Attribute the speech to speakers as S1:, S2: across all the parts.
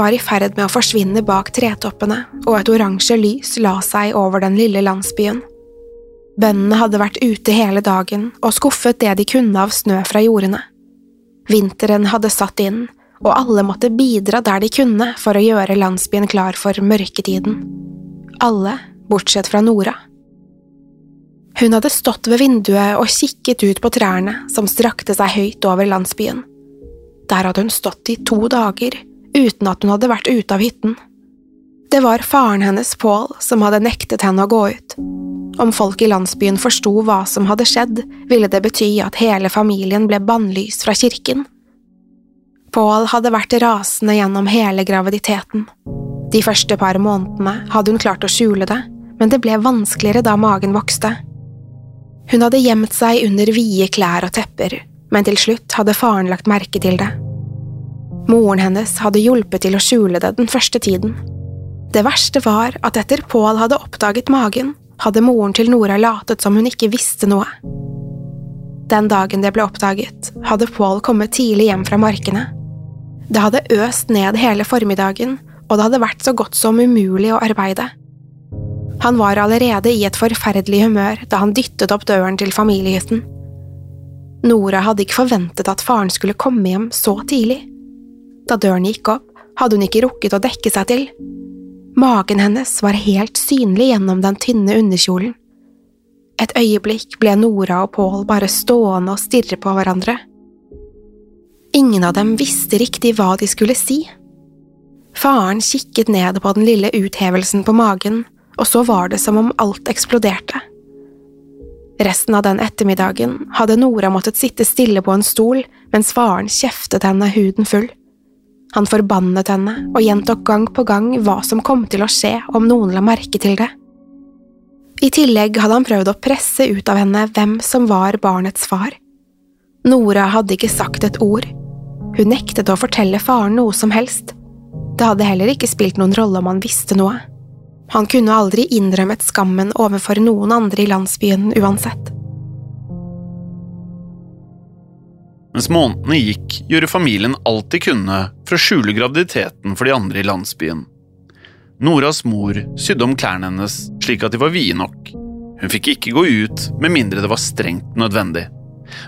S1: Var i ferd med å forsvinne bak tretoppene, og et oransje lys la seg over den lille landsbyen. Bøndene hadde vært ute hele dagen og skuffet det de kunne av snø fra jordene. Vinteren hadde satt inn, og alle måtte bidra der de kunne for å gjøre landsbyen klar for mørketiden. Alle, bortsett fra Nora. Hun hadde stått ved vinduet og kikket ut på trærne som strakte seg høyt over landsbyen. Der hadde hun stått i to dager, uten at hun hadde vært ute av hytten. Det var faren hennes, Paul, som hadde nektet henne å gå ut. Om folk i landsbyen forsto hva som hadde skjedd, ville det bety at hele familien ble bannlyst fra kirken. Paul hadde vært rasende gjennom hele graviditeten. De første par månedene hadde hun klart å skjule det, men det ble vanskeligere da magen vokste. Hun hadde gjemt seg under vide klær og tepper, men til slutt hadde faren lagt merke til det. Moren hennes hadde hjulpet til å skjule det den første tiden. Det verste var at etter Paul hadde oppdaget magen, hadde moren til Nora latet som hun ikke visste noe. Den dagen det ble oppdaget, hadde Paul kommet tidlig hjem fra markene. Det hadde øst ned hele formiddagen, og det hadde vært så godt som umulig å arbeide. Han var allerede i et forferdelig humør da han dyttet opp døren til familiehytten. Nora hadde ikke forventet at faren skulle komme hjem så tidlig. Da døren gikk opp, hadde hun ikke rukket å dekke seg til. Magen hennes var helt synlig gjennom den tynne underkjolen. Et øyeblikk ble Nora og Paul bare stående og stirre på hverandre. Ingen av dem visste riktig hva de skulle si. Faren kikket ned på den lille uthevelsen på magen, og så var det som om alt eksploderte. Resten av den ettermiddagen hadde Nora måttet sitte stille på en stol mens faren kjeftet henne huden full. Han forbannet henne og gjentok gang på gang hva som kom til å skje om noen la merke til det. I tillegg hadde han prøvd å presse ut av henne hvem som var barnets far. Nora hadde ikke sagt et ord. Hun nektet å fortelle faren noe som helst. Det hadde heller ikke spilt noen rolle om han visste noe. Han kunne aldri innrømmet skammen overfor noen andre i landsbyen uansett.
S2: Mens månedene gikk, gjorde familien alt de kunne for å skjule graviditeten for de andre i landsbyen. Noras mor sydde om klærne hennes slik at de var vide nok. Hun fikk ikke gå ut med mindre det var strengt nødvendig.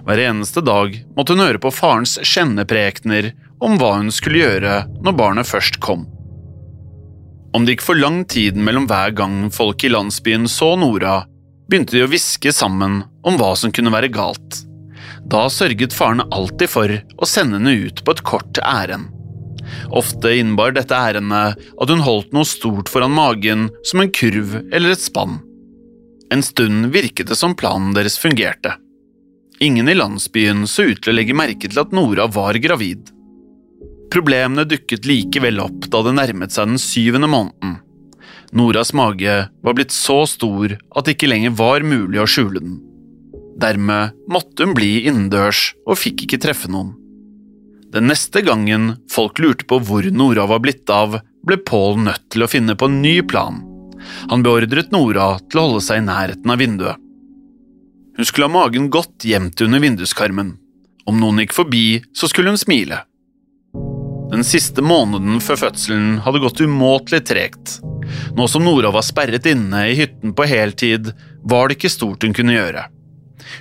S2: Hver eneste dag måtte hun høre på farens skjenneprekener om hva hun skulle gjøre når barnet først kom. Om det gikk for lang tid mellom hver gang folk i landsbyen så Nora, begynte de å hviske sammen om hva som kunne være galt. Da sørget faren alltid for å sende henne ut på et kort ærend. Ofte innebar dette ærendet at hun holdt noe stort foran magen, som en kurv eller et spann. En stund virket det som planen deres fungerte. Ingen i landsbyen så ut til å legge merke til at Nora var gravid. Problemene dukket likevel opp da det nærmet seg den syvende måneden. Noras mage var blitt så stor at det ikke lenger var mulig å skjule den. Dermed måtte hun bli innendørs og fikk ikke treffe noen. Den neste gangen folk lurte på hvor Nora var blitt av, ble Paul nødt til å finne på en ny plan. Han beordret Nora til å holde seg i nærheten av vinduet. Hun skulle ha magen godt gjemt under vinduskarmen. Om noen gikk forbi, så skulle hun smile. Den siste måneden før fødselen hadde gått umåtelig tregt. Nå som Nora var sperret inne i hytten på heltid, var det ikke stort hun kunne gjøre.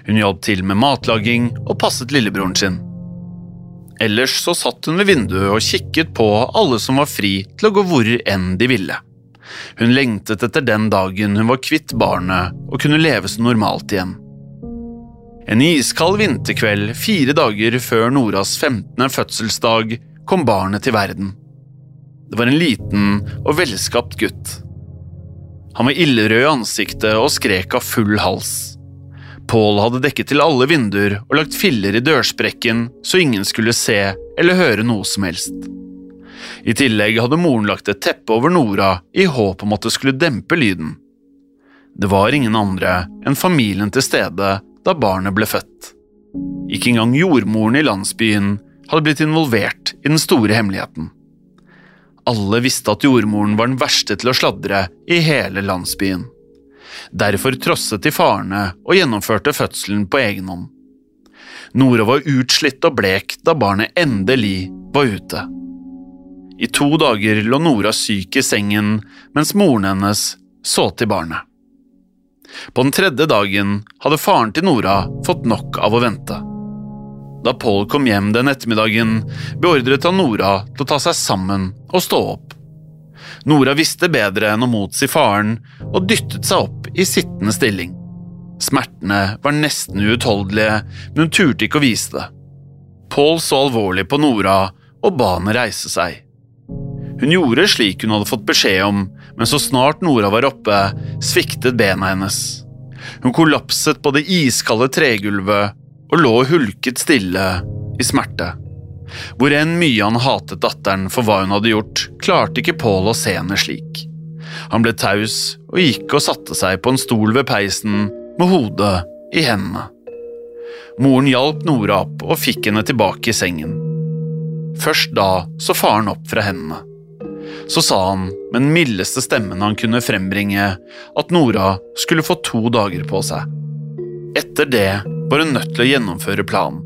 S2: Hun hjalp til med matlaging og passet lillebroren sin. Ellers så satt hun ved vinduet og kikket på alle som var fri til å gå hvor enn de ville. Hun lengtet etter den dagen hun var kvitt barnet og kunne leve som normalt igjen. En iskald vinterkveld fire dager før Noras 15. fødselsdag kom barnet til verden. Det var en liten og velskapt gutt. Han var illerød i ansiktet og skrek av full hals. Paul hadde dekket til alle vinduer og lagt filler i dørsprekken så ingen skulle se eller høre noe som helst. I tillegg hadde moren lagt et teppe over Nora i håp om at det skulle dempe lyden. Det var ingen andre enn familien til stede da barnet ble født. Ikke engang jordmoren i landsbyen hadde blitt involvert i den store hemmeligheten. Alle visste at jordmoren var den verste til å sladre i hele landsbyen. Derfor trosset de farene og gjennomførte fødselen på egen hånd. Nora var utslitt og blek da barnet endelig var ute. I to dager lå Nora syk i sengen mens moren hennes så til barnet. På den tredje dagen hadde faren til Nora fått nok av å vente. Da Paul kom hjem den ettermiddagen, beordret han Nora til å ta seg sammen og stå opp. Nora visste bedre enn å motsi faren, og dyttet seg opp i sittende stilling. Smertene var nesten uutholdelige, men hun turte ikke å vise det. Paul så alvorlig på Nora og ba henne reise seg. Hun gjorde slik hun hadde fått beskjed om, men så snart Nora var oppe, sviktet bena hennes. Hun kollapset på det iskalde tregulvet og lå hulket stille i smerte. Hvor enn mye han hatet datteren for hva hun hadde gjort, klarte ikke Paul å se henne slik. Han ble taus og gikk og satte seg på en stol ved peisen med hodet i hendene. Moren hjalp Nora opp og fikk henne tilbake i sengen. Først da så faren opp fra hendene. Så sa han med den mildeste stemmen han kunne frembringe, at Nora skulle få to dager på seg. Etter det var hun nødt til å gjennomføre planen.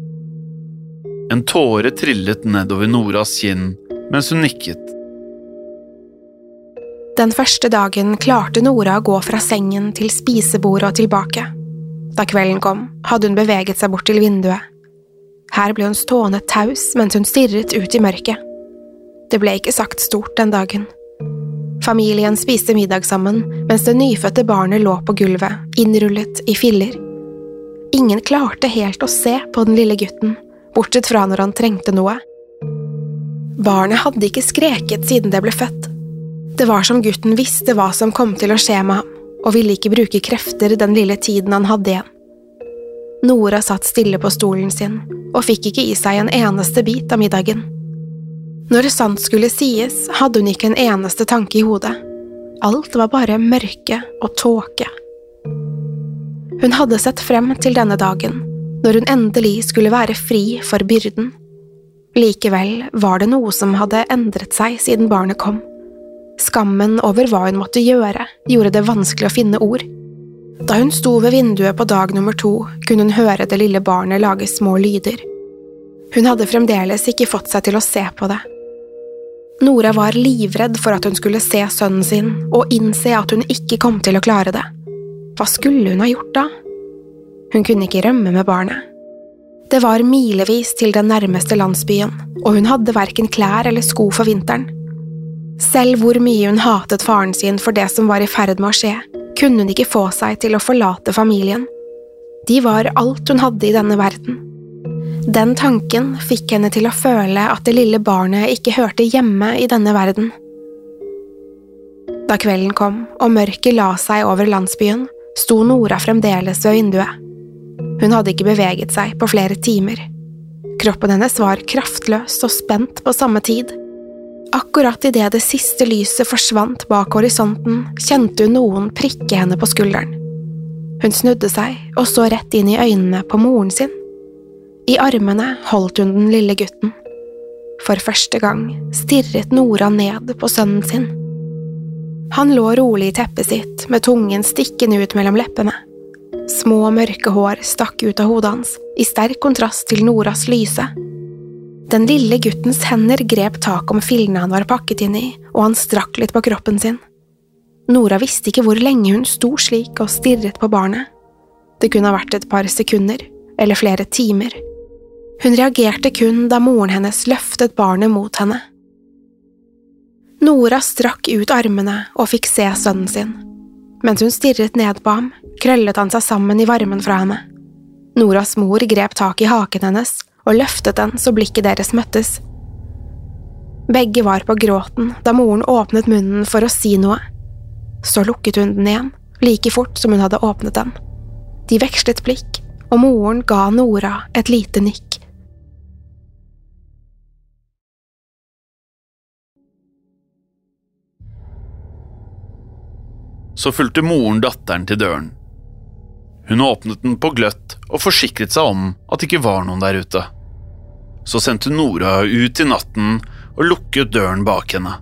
S2: En tåre trillet nedover Noras kinn mens hun nikket.
S1: Den første dagen klarte Nora å gå fra sengen til spisebordet og tilbake. Da kvelden kom, hadde hun beveget seg bort til vinduet. Her ble hun stående taus mens hun stirret ut i mørket. Det ble ikke sagt stort den dagen. Familien spiste middag sammen mens det nyfødte barnet lå på gulvet, innrullet i filler. Ingen klarte helt å se på den lille gutten, bortsett fra når han trengte noe. Barnet hadde ikke skreket siden det ble født. Det var som gutten visste hva som kom til å skje med ham, og ville ikke bruke krefter den lille tiden han hadde igjen. Nora satt stille på stolen sin og fikk ikke i seg en eneste bit av middagen. Når sant skulle sies, hadde hun ikke en eneste tanke i hodet. Alt var bare mørke og tåke. Hun hadde sett frem til denne dagen, når hun endelig skulle være fri for byrden. Likevel var det noe som hadde endret seg siden barnet kom. Skammen over hva hun måtte gjøre, gjorde det vanskelig å finne ord. Da hun sto ved vinduet på dag nummer to, kunne hun høre det lille barnet lage små lyder. Hun hadde fremdeles ikke fått seg til å se på det. Nora var livredd for at hun skulle se sønnen sin og innse at hun ikke kom til å klare det. Hva skulle hun ha gjort da? Hun kunne ikke rømme med barnet. Det var milevis til den nærmeste landsbyen, og hun hadde verken klær eller sko for vinteren. Selv hvor mye hun hatet faren sin for det som var i ferd med å skje, kunne hun ikke få seg til å forlate familien. De var alt hun hadde i denne verden. Den tanken fikk henne til å føle at det lille barnet ikke hørte hjemme i denne verden. Da kvelden kom og mørket la seg over landsbyen, sto Nora fremdeles ved vinduet. Hun hadde ikke beveget seg på flere timer. Kroppen hennes var kraftløs og spent på samme tid. Akkurat idet det siste lyset forsvant bak horisonten, kjente hun noen prikke henne på skulderen. Hun snudde seg og så rett inn i øynene på moren sin. I armene holdt hun den lille gutten. For første gang stirret Nora ned på sønnen sin. Han lå rolig i teppet sitt med tungen stikkende ut mellom leppene. Små, mørke hår stakk ut av hodet hans, i sterk kontrast til Noras lyse. Den lille guttens hender grep tak om fillene han var pakket inn i, og han strakk litt på kroppen sin. Nora visste ikke hvor lenge hun sto slik og stirret på barnet. Det kunne ha vært et par sekunder, eller flere timer. Hun reagerte kun da moren hennes løftet barnet mot henne. Nora strakk ut armene og fikk se sønnen sin. Mens hun stirret ned på ham, krøllet han seg sammen i varmen fra henne. Noras mor grep tak i haken hennes og løftet den så blikket deres møttes. Begge var på gråten da moren åpnet munnen for å si noe. Så lukket hun den igjen, like fort som hun hadde åpnet den. De vekslet blikk, og moren ga Nora et lite nikk.
S2: Så fulgte moren datteren til døren. Hun åpnet den på gløtt og forsikret seg om at det ikke var noen der ute. Så sendte Nora ut i natten og lukket døren bak henne.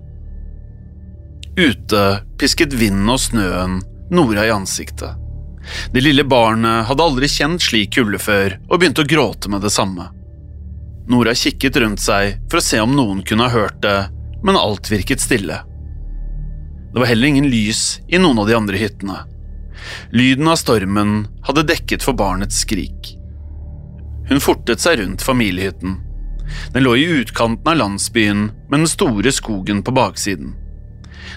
S2: Ute pisket vinden og snøen Nora i ansiktet. Det lille barnet hadde aldri kjent slik kulde før og begynte å gråte med det samme. Nora kikket rundt seg for å se om noen kunne ha hørt det, men alt virket stille. Det var heller ingen lys i noen av de andre hyttene. Lyden av stormen hadde dekket for barnets skrik. Hun fortet seg rundt familiehytten. Den lå i utkanten av landsbyen med den store skogen på baksiden.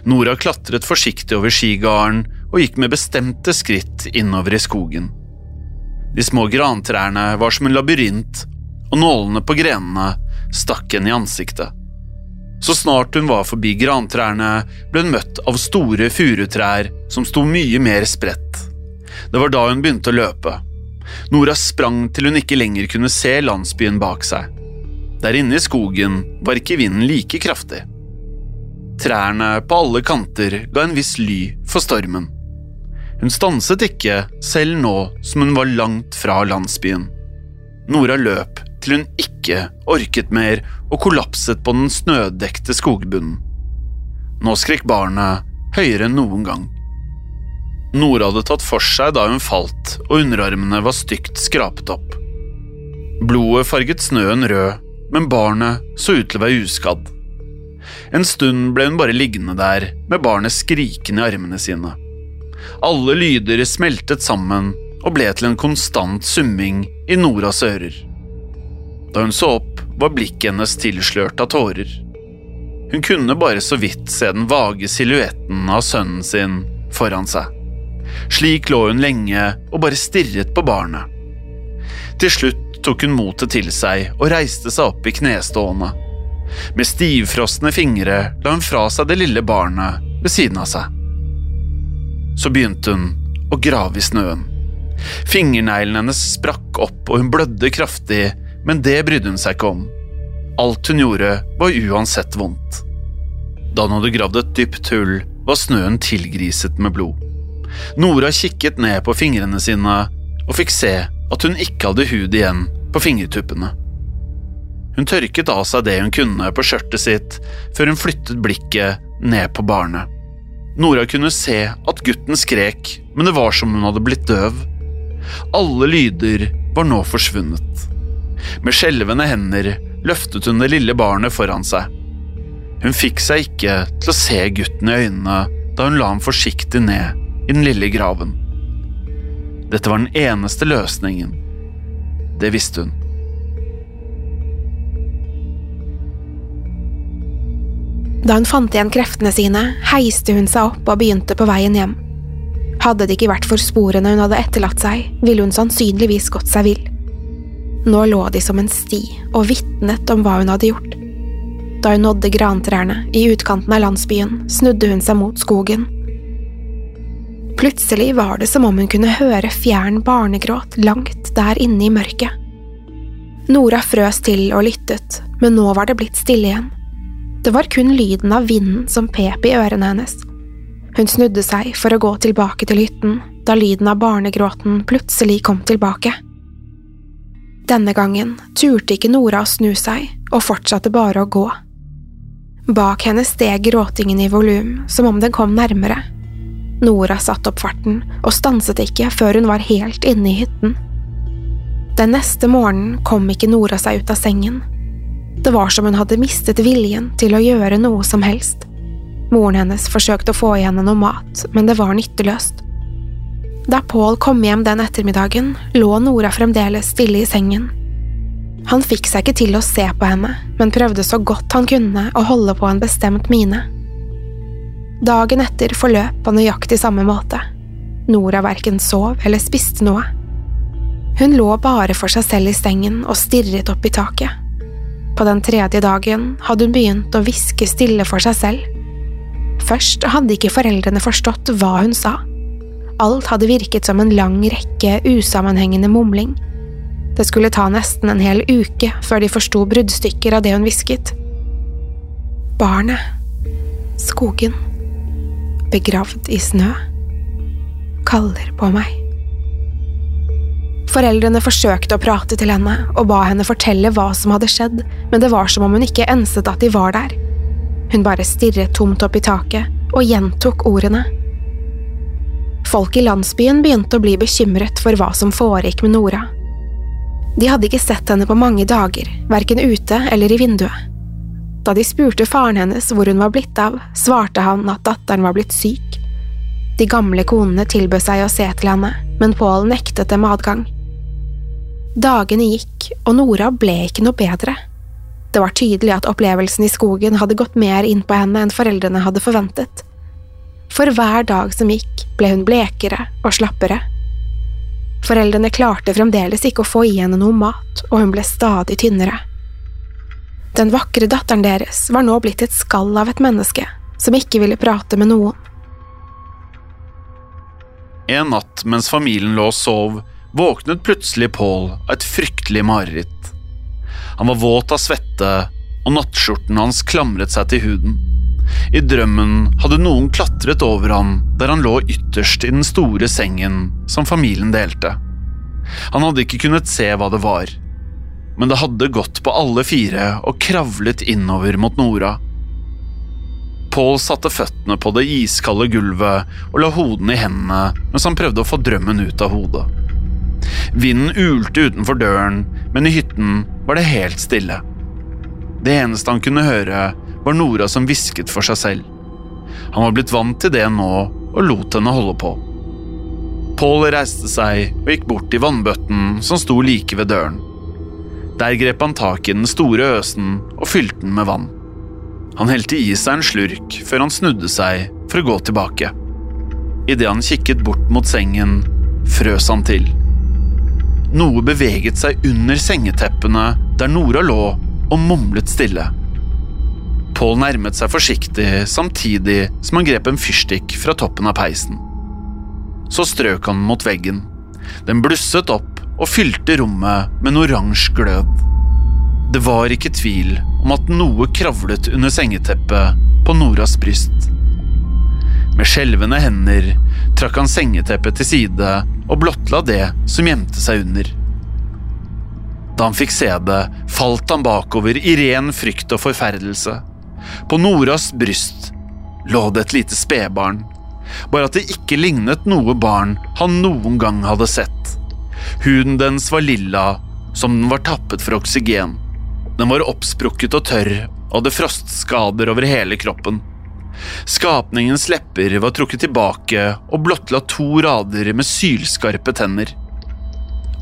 S2: Nora klatret forsiktig over skigarden og gikk med bestemte skritt innover i skogen. De små grantrærne var som en labyrint, og nålene på grenene stakk henne i ansiktet. Så snart hun var forbi grantrærne, ble hun møtt av store furutrær som sto mye mer spredt. Det var da hun begynte å løpe. Nora sprang til hun ikke lenger kunne se landsbyen bak seg. Der inne i skogen var ikke vinden like kraftig. Trærne på alle kanter ga en viss ly for stormen. Hun stanset ikke, selv nå som hun var langt fra landsbyen. Nora løp til hun ikke orket mer og kollapset på den snødekte skogbunnen. Nå skrek barnet høyere enn noen gang. Nora hadde tatt for seg da hun falt, og underarmene var stygt skrapet opp. Blodet farget snøen rød, men barnet så ut til å være uskadd. En stund ble hun bare liggende der med barnet skrikende i armene sine. Alle lyder smeltet sammen og ble til en konstant summing i Noras ører. Da hun så opp, var blikket hennes tilslørt av tårer. Hun kunne bare så vidt se den vage silhuetten av sønnen sin foran seg. Slik lå hun lenge og bare stirret på barnet. Til slutt tok hun motet til seg og reiste seg opp i knestående. Med stivfrosne fingre la hun fra seg det lille barnet ved siden av seg. Så begynte hun å grave i snøen. Fingerneglene hennes sprakk opp og hun blødde kraftig men det brydde hun seg ikke om. Alt hun gjorde, var uansett vondt. Da hun hadde gravd et dypt hull, var snøen tilgriset med blod. Nora kikket ned på fingrene sine og fikk se at hun ikke hadde hud igjen på fingertuppene. Hun tørket av seg det hun kunne på skjørtet sitt, før hun flyttet blikket ned på barnet. Nora kunne se at gutten skrek, men det var som hun hadde blitt døv. Alle lyder var nå forsvunnet. Med skjelvende hender løftet hun det lille barnet foran seg. Hun fikk seg ikke til å se gutten i øynene da hun la ham forsiktig ned i den lille graven. Dette var den eneste løsningen. Det visste hun.
S1: Da hun fant igjen kreftene sine, heiste hun seg opp og begynte på veien hjem. Hadde det ikke vært for sporene hun hadde etterlatt seg, ville hun sannsynligvis gått seg vill. Nå lå de som en sti og vitnet om hva hun hadde gjort. Da hun nådde grantrærne i utkanten av landsbyen, snudde hun seg mot skogen. Plutselig var det som om hun kunne høre fjern barnegråt langt der inne i mørket. Nora frøs til og lyttet, men nå var det blitt stille igjen. Det var kun lyden av vinden som pep i ørene hennes. Hun snudde seg for å gå tilbake til hytten, da lyden av barnegråten plutselig kom tilbake. Denne gangen turte ikke Nora å snu seg, og fortsatte bare å gå. Bak henne steg gråtingen i volum, som om den kom nærmere. Nora satte opp farten og stanset ikke før hun var helt inne i hytten. Den neste morgenen kom ikke Nora seg ut av sengen. Det var som hun hadde mistet viljen til å gjøre noe som helst. Moren hennes forsøkte å få i henne noe mat, men det var nytteløst. Da Paul kom hjem den ettermiddagen, lå Nora fremdeles stille i sengen. Han fikk seg ikke til å se på henne, men prøvde så godt han kunne å holde på en bestemt mine. Dagen etter forløp på nøyaktig samme måte. Nora verken sov eller spiste noe. Hun lå bare for seg selv i sengen og stirret opp i taket. På den tredje dagen hadde hun begynt å hviske stille for seg selv. Først hadde ikke foreldrene forstått hva hun sa. Alt hadde virket som en lang rekke usammenhengende mumling. Det skulle ta nesten en hel uke før de forsto bruddstykker av det hun hvisket. Barnet. Skogen. Begravd i snø. Kaller på meg. Foreldrene forsøkte å prate til henne og ba henne fortelle hva som hadde skjedd, men det var som om hun ikke enset at de var der. Hun bare stirret tomt opp i taket og gjentok ordene. Folk i landsbyen begynte å bli bekymret for hva som foregikk med Nora. De hadde ikke sett henne på mange dager, verken ute eller i vinduet. Da de spurte faren hennes hvor hun var blitt av, svarte han at datteren var blitt syk. De gamle konene tilbød seg å se til henne, men Paul nektet dem adgang. Dagene gikk, og Nora ble ikke noe bedre. Det var tydelig at opplevelsen i skogen hadde gått mer inn på henne enn foreldrene hadde forventet. For hver dag som gikk, ble hun blekere og slappere. Foreldrene klarte fremdeles ikke å få i henne noe mat, og hun ble stadig tynnere. Den vakre datteren deres var nå blitt et skall av et menneske som ikke ville prate med noen.
S2: En natt mens familien lå og sov, våknet plutselig Paul av et fryktelig mareritt. Han var våt av svette, og nattskjorten hans klamret seg til huden. I drømmen hadde noen klatret over ham der han lå ytterst i den store sengen som familien delte. Han hadde ikke kunnet se hva det var, men det hadde gått på alle fire og kravlet innover mot Nora. Paul satte føttene på det iskalde gulvet og la hodene i hendene mens han prøvde å få drømmen ut av hodet. Vinden ulte utenfor døren, men i hytten var det helt stille. Det eneste han kunne høre, var Nora som hvisket for seg selv. Han var blitt vant til det nå og lot henne holde på. Paul reiste seg og gikk bort til vannbøtten som sto like ved døren. Der grep han tak i den store øsen og fylte den med vann. Han helte i seg en slurk før han snudde seg for å gå tilbake. Idet han kikket bort mot sengen, frøs han til. Noe beveget seg under sengeteppene der Nora lå og mumlet stille. Paul nærmet seg forsiktig samtidig som han grep en fyrstikk fra toppen av peisen. Så strøk han mot veggen. Den blusset opp og fylte rommet med en oransje glød. Det var ikke tvil om at noe kravlet under sengeteppet på Noras bryst. Med skjelvende hender trakk han sengeteppet til side og blottla det som gjemte seg under. Da han fikk se det, falt han bakover i ren frykt og forferdelse. På Noras bryst lå det et lite spedbarn, bare at det ikke lignet noe barn han noen gang hadde sett. Huden dens var lilla, som den var tappet for oksygen. Den var oppsprukket og tørr og hadde frostskader over hele kroppen. Skapningens lepper var trukket tilbake og blottla to rader med sylskarpe tenner.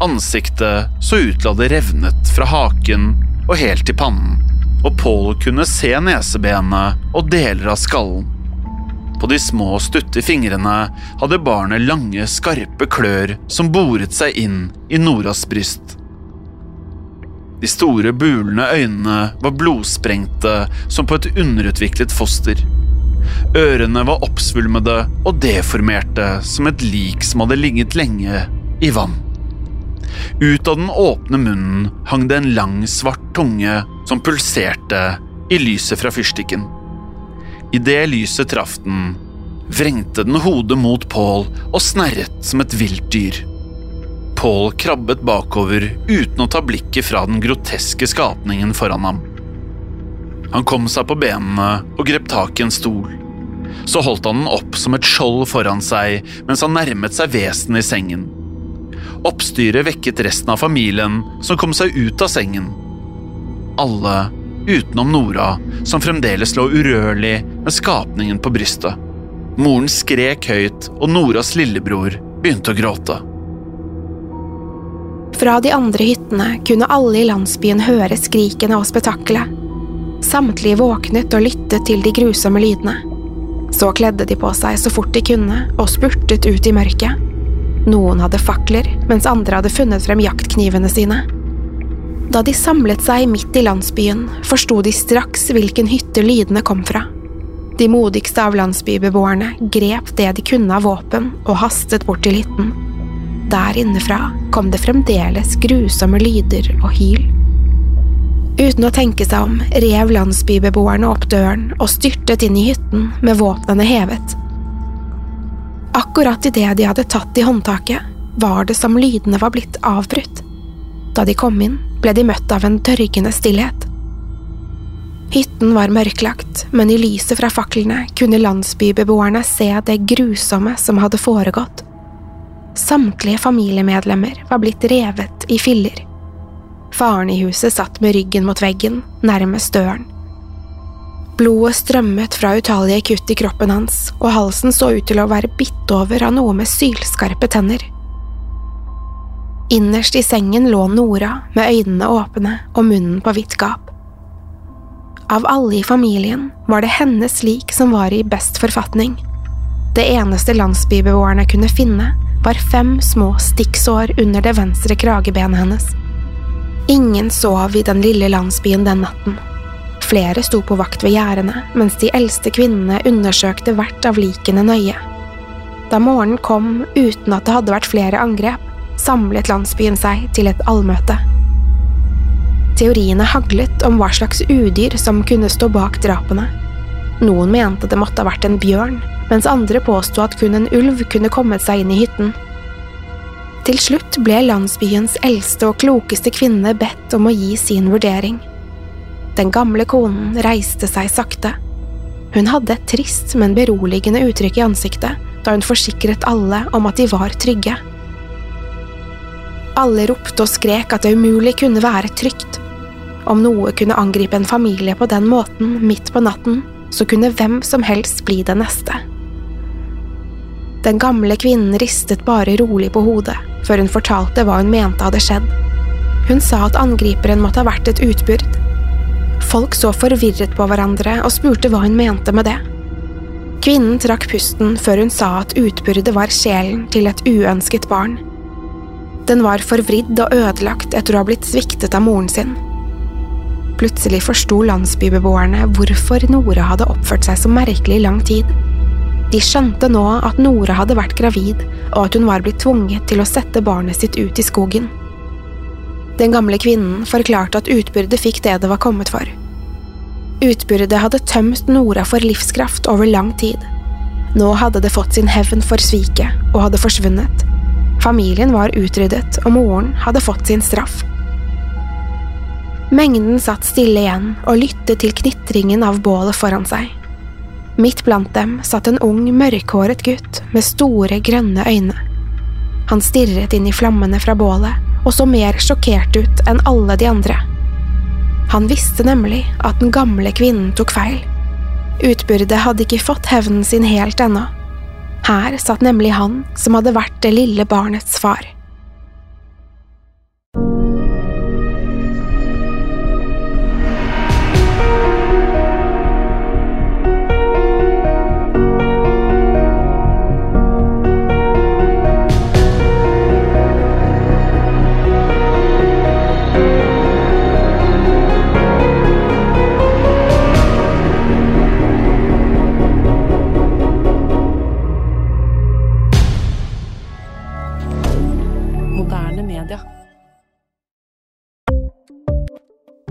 S2: Ansiktet så ut til å ha revnet fra haken og helt til pannen og Paul kunne se nesebenet og deler av skallen. På de små, stutte fingrene hadde barnet lange, skarpe klør som boret seg inn i Noras bryst. De store, bulende øynene var blodsprengte som på et underutviklet foster. Ørene var oppsvulmede og deformerte som et lik som hadde ligget lenge i vann. Ut av den åpne munnen hang det en lang, svart tunge som pulserte i lyset fra fyrstikken. Idet lyset traff den, vrengte den hodet mot Paul og snerret som et vilt dyr. Paul krabbet bakover uten å ta blikket fra den groteske skapningen foran ham. Han kom seg på benene og grep tak i en stol. Så holdt han den opp som et skjold foran seg mens han nærmet seg vesenet i sengen. Oppstyret vekket resten av familien, som kom seg ut av sengen. Alle utenom Nora, som fremdeles lå urørlig med skapningen på brystet. Moren skrek høyt, og Noras lillebror begynte å gråte.
S1: Fra de andre hyttene kunne alle i landsbyen høre skrikene og spetakkelet. Samtlige våknet og lyttet til de grusomme lydene. Så kledde de på seg så fort de kunne og spurtet ut i mørket. Noen hadde fakler, mens andre hadde funnet frem jaktknivene sine. Da de samlet seg midt i landsbyen, forsto de straks hvilken hytte lydene kom fra. De modigste av landsbybeboerne grep det de kunne av våpen og hastet bort til hytten. Der innefra kom det fremdeles grusomme lyder og hyl. Uten å tenke seg om rev landsbybeboerne opp døren og styrtet inn i hytten med våpnene hevet. Akkurat idet de hadde tatt i håndtaket, var det som lydene var blitt avbrutt. Da de kom inn, ble de møtt av en tørgende stillhet. Hytten var mørklagt, men i lyset fra faklene kunne landsbybeboerne se det grusomme som hadde foregått. Samtlige familiemedlemmer var blitt revet i filler. Faren i huset satt med ryggen mot veggen, nærmest døren. Blodet strømmet fra utallige kutt i kroppen hans, og halsen så ut til å være bitt over av noe med sylskarpe tenner. Innerst i sengen lå Nora med øynene åpne og munnen på vidt gap. Av alle i familien var det hennes lik som var i best forfatning. Det eneste landsbybeboerne kunne finne, var fem små stikksår under det venstre kragebenet hennes. Ingen sov i den lille landsbyen den natten. Flere sto på vakt ved gjerdene, mens de eldste kvinnene undersøkte hvert av likene nøye. Da morgenen kom uten at det hadde vært flere angrep, samlet landsbyen seg til et allmøte. Teoriene haglet om hva slags udyr som kunne stå bak drapene. Noen mente det måtte ha vært en bjørn, mens andre påsto at kun en ulv kunne kommet seg inn i hytten. Til slutt ble landsbyens eldste og klokeste kvinne bedt om å gi sin vurdering. Den gamle konen reiste seg sakte. Hun hadde et trist, men beroligende uttrykk i ansiktet da hun forsikret alle om at de var trygge. Alle ropte og skrek at det umulig kunne være trygt. Om noe kunne angripe en familie på den måten midt på natten, så kunne hvem som helst bli den neste. Den gamle kvinnen ristet bare rolig på hodet før hun fortalte hva hun mente hadde skjedd. Hun sa at angriperen måtte ha vært et utbyrd. Folk så forvirret på hverandre og spurte hva hun mente med det. Kvinnen trakk pusten før hun sa at utbyrdet var sjelen til et uønsket barn. Den var forvridd og ødelagt etter å ha blitt sviktet av moren sin. Plutselig forsto landsbybeboerne hvorfor Nora hadde oppført seg så merkelig i lang tid. De skjønte nå at Nora hadde vært gravid, og at hun var blitt tvunget til å sette barnet sitt ut i skogen. Den gamle kvinnen forklarte at utbyrdet fikk det det var kommet for. Utbyrdet hadde tømt Nora for livskraft over lang tid. Nå hadde det fått sin hevn for sviket og hadde forsvunnet. Familien var utryddet, og moren hadde fått sin straff. Mengden satt stille igjen og lyttet til knitringen av bålet foran seg. Midt blant dem satt en ung, mørkhåret gutt med store, grønne øyne. Han stirret inn i flammene fra bålet og så mer sjokkert ut enn alle de andre. Han visste nemlig at den gamle kvinnen tok feil. Utbyrdet hadde ikke fått hevnen sin helt ennå. Her satt nemlig han som hadde vært det lille barnets far.